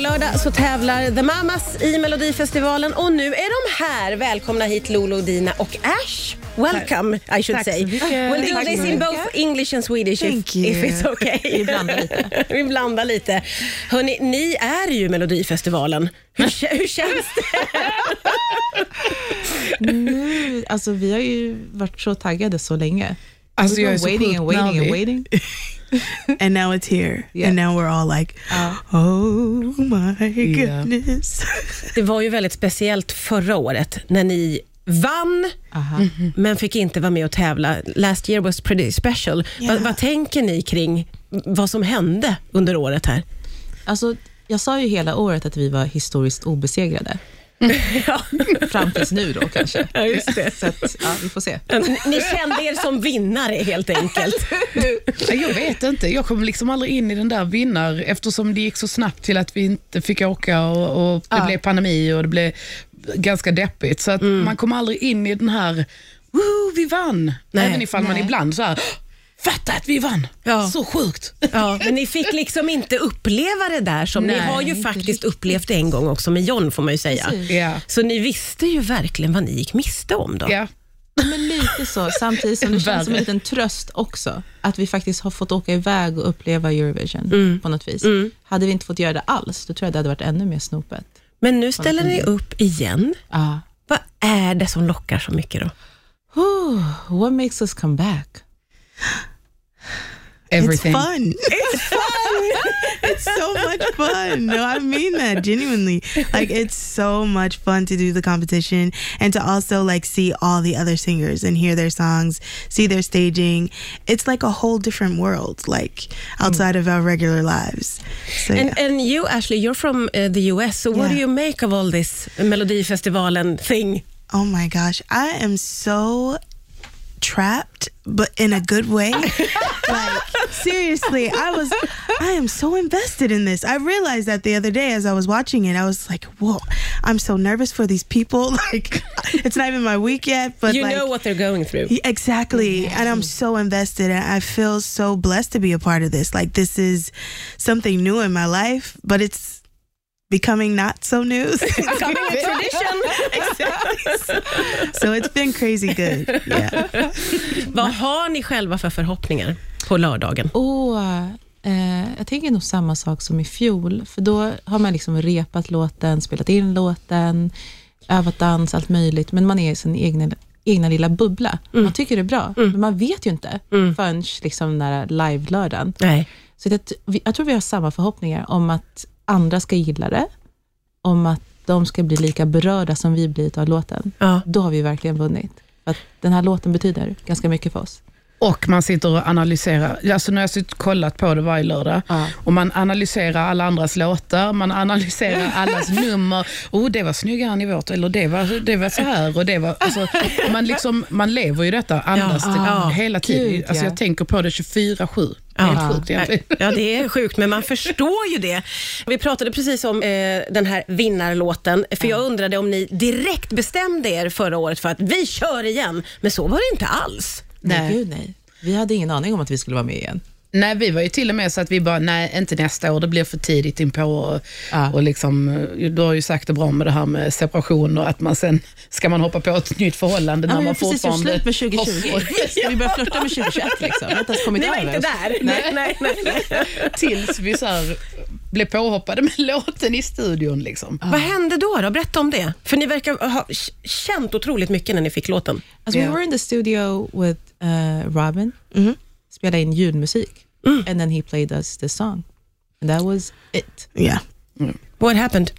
På lördag så tävlar The Mamas i Melodifestivalen och nu är de här. Välkomna hit Lolo, Dina och Ash. Welcome, I should Tack say. We'll do Tack this in both English and Swedish if, if it's okay. Vi blandar lite. Vi blandar lite. Hörrni, ni är ju Melodifestivalen. Hur, hur känns det? Nu, alltså, vi har ju varit så taggade så länge. Alltså, jag är så waiting and waiting and waiting. and now it's here Yeah. and now we're all like oh my Yeah. goodness Det var ju väldigt speciellt förra året när ni vann Aha. men fick inte vara med och tävla. Last year was pretty special. Ja. Vad, vad tänker ni kring vad som hände under året här? Alltså, jag sa ju hela året att vi var historiskt obesegrade. Ja. Fram tills nu då kanske. Ja, just det. Så att, ja, vi får se. Ni kände er som vinnare helt enkelt. Jag vet inte, jag kom liksom aldrig in i den där vinnar eftersom det gick så snabbt till att vi inte fick åka och, och det Ja. blev pandemi och det blev ganska deppigt. Så att man kom aldrig in i den här, Woo, vi vann. Nej, Även ifall man nej. ibland så här, fatta att vi vann. Ja. Så sjukt. Ja, men ni fick liksom inte uppleva det där som ni Nej, har ju faktiskt riktigt. upplevt det en gång också med John får man ju säga. Ja. Så ni visste ju verkligen vad ni gick miste om då. Ja. Men lite så, samtidigt som det känns som en liten tröst också, att vi faktiskt har fått åka iväg och uppleva Eurovision på något vis. Hade vi inte fått göra det alls, då tror jag det hade varit ännu mer snopet. Men nu ställer ni upp igen. Ja. Vad är det som lockar så mycket då? Whew, what makes us come back? Everything. it's fun. It's fun. It's so much fun. No i mean that genuinely. Like it's so much fun to do the competition and to also like see all the other singers and hear their songs see their staging. It's like a whole different world like outside of our regular lives. So yeah. And, and you Ashley, you're from uh, the US, so what do you make of all this Melodifestivalen thing? Oh my gosh, I am so trapped, but in a good way. like seriously, I was I am so invested in this. I realized that the other day as I was watching it, I was like, "Whoa, I'm so nervous for these people." Like it's not even my week yet, but you like know what they're going through. Exactly. And I'm so invested and I feel so blessed to be a part of this. Like this is something new in my life, but it's becoming not so new. Becoming a tradition. so it's been crazy good. Yeah. Vad har ni själva för förhoppningar på lördagen? Åh, eh, jag tänker nog samma sak som i fjol, för då har man liksom repat låten, spelat in låten, övat dans, allt möjligt, men man är i sin egna, egna lilla bubbla. Man tycker det är bra, men man vet ju inte förrän liksom den där live-lördagen. Så det, jag tror vi har samma förhoppningar om att andra ska gilla det, om att de ska bli lika berörda som vi blir av låten. Ja. Då har vi verkligen vunnit. För att den här låten betyder ganska mycket för oss. Och man sitter och analyserar. Alltså nu har jag suttit och kollat på det varje lördag. Ja. Och man analyserar alla andras låtar, man analyserar allas nummer. Oh, det var snyggare än i vårt, eller det var, det var så här. Och det var, alltså, man, liksom, man lever ju detta, andas Ja. hela tiden. Gud, alltså, ja. jag tänker på det 24-7. Ja. Helt sjukt egentligen. Ja, det är sjukt, men man förstår ju det. Vi pratade precis om eh, den här vinnarlåten, för jag undrade om ni direkt bestämde er förra året för att vi kör igen, men så var det inte alls. Nej. Nej. Gud, nej. Vi hade ingen aning om att vi skulle vara med igen. Nej, vi var ju till och med så att vi bara, nej, inte nästa år, det blir för tidigt inpå. Och, Ja. och liksom, eh, du har ju sagt det bra med det här med separation och att man sen ska man hoppa på ett nytt förhållande Ja, när man precis fortfarande... slut med 2020. Ska vi börja flirta med 2021 liksom? Vi har inte ens kommit Ni var över. inte där. Nej, nej, nej, nej. tills vi så här blev påhoppade med låten i studion. Liksom. Vad hände då, då? Berätta om det. För ni verkar ha känt otroligt mycket när ni fick låten. Alltså, Ja. We were in the studio with uh, Robin, Mhm. Spelade in ljudmusik, and then he played us this song. And that was it. Yeah. What happened?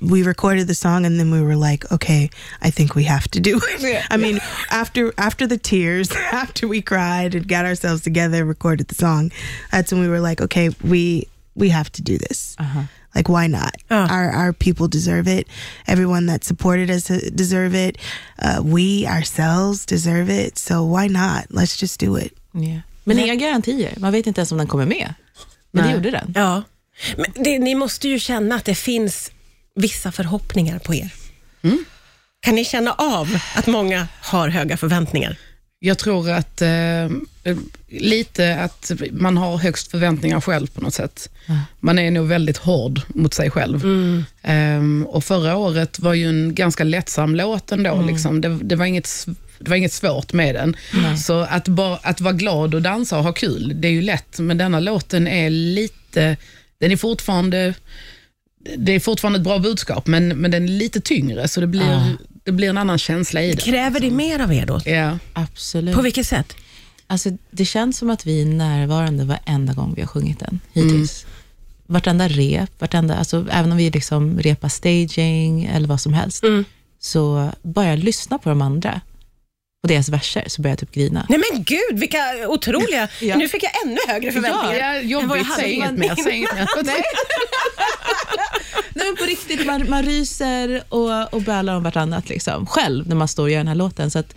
we recorded the song and then we were like okay i think we have to do it i mean after after the tears after we cried and got ourselves together and recorded the song that's when we were like okay we we have to do this Uh-huh. like why not Oh. our our people deserve it everyone that supported us uh, deserve it uh, we ourselves deserve it so why not let's just do it Yeah. Men inga garantier. Man vet inte ens om den kommer med. Men det gjorde den. Ja. Men det, ni måste ju känna att det finns vissa förhoppningar på er. Kan ni känna av att många har höga förväntningar? Jag tror att eh, lite att man har högst förväntningar själv på något sätt. Man är nog väldigt hård mot sig själv. Ehm, och Förra året var ju en ganska lättsam låt ändå. Liksom. Det, det, var inget, det var inget svårt med den. Så att, bara, att vara glad och dansa och ha kul, det är ju lätt. Men denna låten är lite, den är fortfarande det är fortfarande ett bra budskap, men, men den är lite tyngre, så det blir, det blir en annan känsla i det. Kräver det mer av er då? Ja. Absolut. På vilket sätt? Alltså, det känns som att vi är närvarande varenda gång vi har sjungit den hittills. Vartenda rep, vartenda, alltså, även om vi liksom repar staging eller vad som helst, Mm. så bara jag lyssna på de andra, på deras verser, så börjar jag typ grina. Nej men gud, vilka otroliga... Ja. Nu fick jag ännu högre förväntningar. Ja, jobbigt, hade. säg inget mer. Säg inget mer. Nej, men på riktigt, man, man ryser och, och bölar om vartannat liksom, själv när man står och gör den här låten. Så att,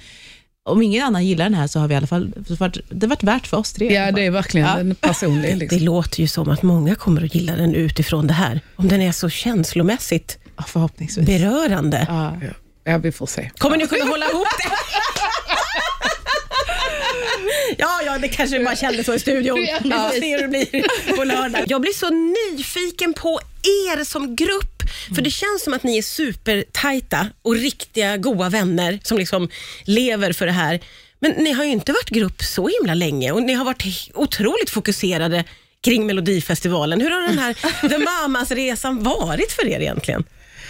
om ingen annan gillar den här så har vi i alla fall, det har varit, värt för oss tre. Ja, det är verkligen Ja. en personlig. Det Liksom. låter ju som att många kommer att gilla den utifrån det här. Om den är så känslomässigt Ja, förhoppningsvis. berörande. Ja. Ja. vi får se. Kommer ni kunna hålla ihop det? Ja, ja, det kanske bara kändes så i studion. Ja, Vi får se hur det blir på lördag. Jag blir så nyfiken på er som grupp. För det känns som att ni är supertajta och riktiga goa vänner som liksom lever för det här. Men ni har ju inte varit grupp så himla länge och ni har varit otroligt fokuserade kring Melodifestivalen. Hur har den här The Mamas-resan varit för er egentligen?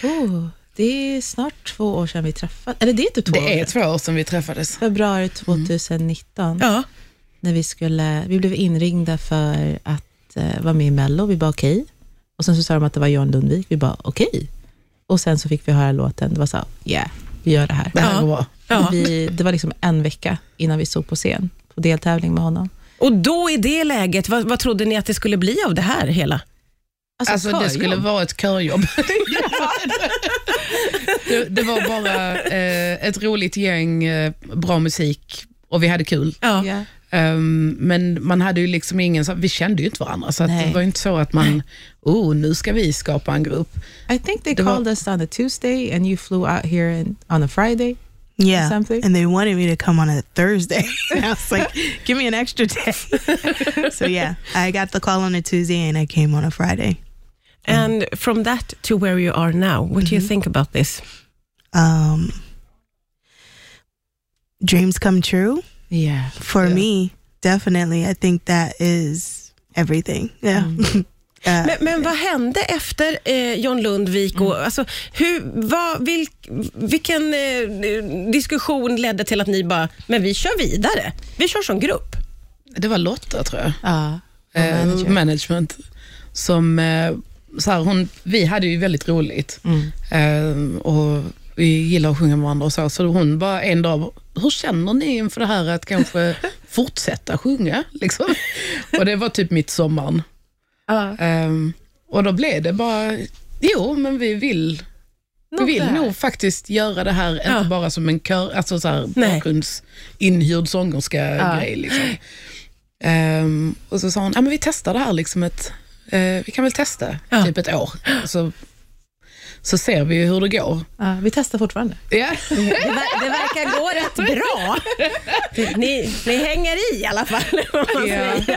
Oh, det är snart två år sedan vi träffades. Eller det är inte två år Det är två år sedan vi träffades. Februari 2019. Ja. när vi, skulle, vi blev inringda för att eh, vara med i Mello. Vi bara okej. Och sen så sa de att det var John Lundvik. Vi bara okej. Och sen så fick vi höra låten. Det var så, yeah, vi gör det här. Det här Ja. går bra. Ja. Vi, det var liksom en vecka innan vi stod på scen på deltävling med honom. Och då i det läget, vad, vad trodde ni att det skulle bli av det här hela? Alltså, det körjobb. skulle vara ett körjobb. det, det var bara eh, ett roligt gäng, eh, bra musik och vi hade kul. Ja. Ehm, men man hade ju liksom ingen, så- vi kände ju inte varandra, så det var inte så att man, oh, nu ska vi skapa en grupp. I think they Det var- called us on a Tuesday and you flew out here in, on a Friday. Yeah. Something. And they wanted me to come on a Thursday. and I was like, give me an extra day. so yeah, I got the call on a Tuesday and I came on a Friday. And from that to where you are now, what do you think about this? Um, dreams come true Yeah. for Yeah. me. Definitely. I think that is everything. Yeah. Uh, Men, men vad hände efter eh, John Lundvik? Och, alltså, hur, vad, vilk, vilken eh, diskussion ledde till att ni bara, men vi kör vidare. Vi kör som grupp. Det var Lotta tror jag. Ja. och eh, management. Som, eh, så här, hon, vi hade ju väldigt roligt Mm. eh, och vi gillar att sjunga med varandra och så. Så hon bara en dag, hur känner ni inför det här att kanske fortsätta sjunga? Liksom? Och det var typ mitt sommaren. Ja. Ehm, och då blev det bara, jo men vi vill, vi vill nog faktiskt göra det här, Ja. inte bara som en kör, alltså så här bakgrundsinhyrd sångerska-grej. Liksom. Ehm, och så sa hon, ja, men vi testar det här liksom ett, eh, vi kan väl testa Ja. typ ett år. Så, så ser vi hur det går. Ja, vi testar fortfarande. Ja. Det, ver- det verkar gå rätt bra. Ni, ni hänger i i alla fall. Ja.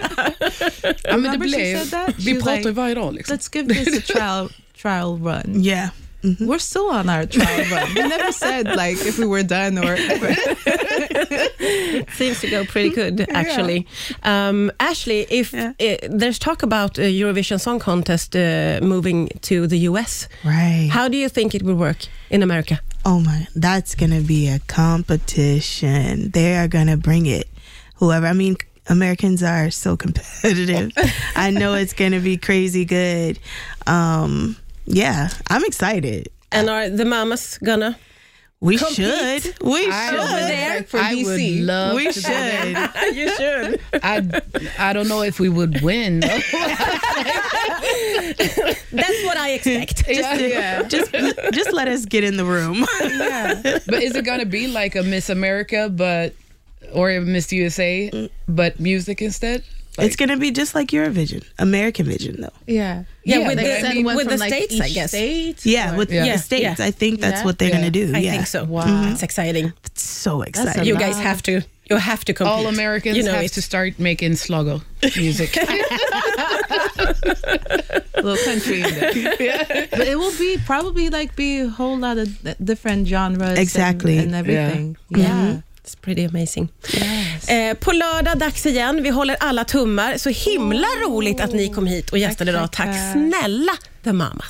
ja, men det blev, vi pratar ju varje dag. Liksom. Let's give this a trial trial run. yeah. Mhm. We're still on our trial run. We never said like if we were done or Seems to go pretty good, actually. Um, Ashley, if Yeah. uh, there's talk about uh, Eurovision Song Contest uh, moving to the US, Right. how do you think it will work in America? Oh my, that's going to be a competition. They are going to bring it. Whoever, I mean, Americans are so competitive. I know it's going to be crazy good. Um, yeah, I'm excited. And are the mamas gonna? We Compete. should. We I should. would- there for I DC. would love We to do that. should. you should. I, I don't know if we would win. That's what I expect. yeah, yeah. Just, just let us get in the room. yeah. But is it going to be like a Miss America, but or a Miss USA, but music instead? It's going to be just like Eurovision, American Vision, though. yeah. Yeah, Yeah, with they the, send with the states, I guess. State Yeah, or- with Yeah. the states. yeah. I think that's Yeah. what they're Yeah. going to do. I yeah. think so. Wow. Mm-hmm. It's exciting. It's so exciting. You lot. guys have to You have to compete. All Americans you know have it. to start making slugger music. little country in there. But it will be probably like be a whole lot of different genres Exactly. and, and everything. Yeah. Mm-hmm. It's pretty amazing. Eh, på lördag, dags igen. Vi håller alla tummar. Så himla roligt att ni kom hit och gästade idag. Tack snälla The Mamas.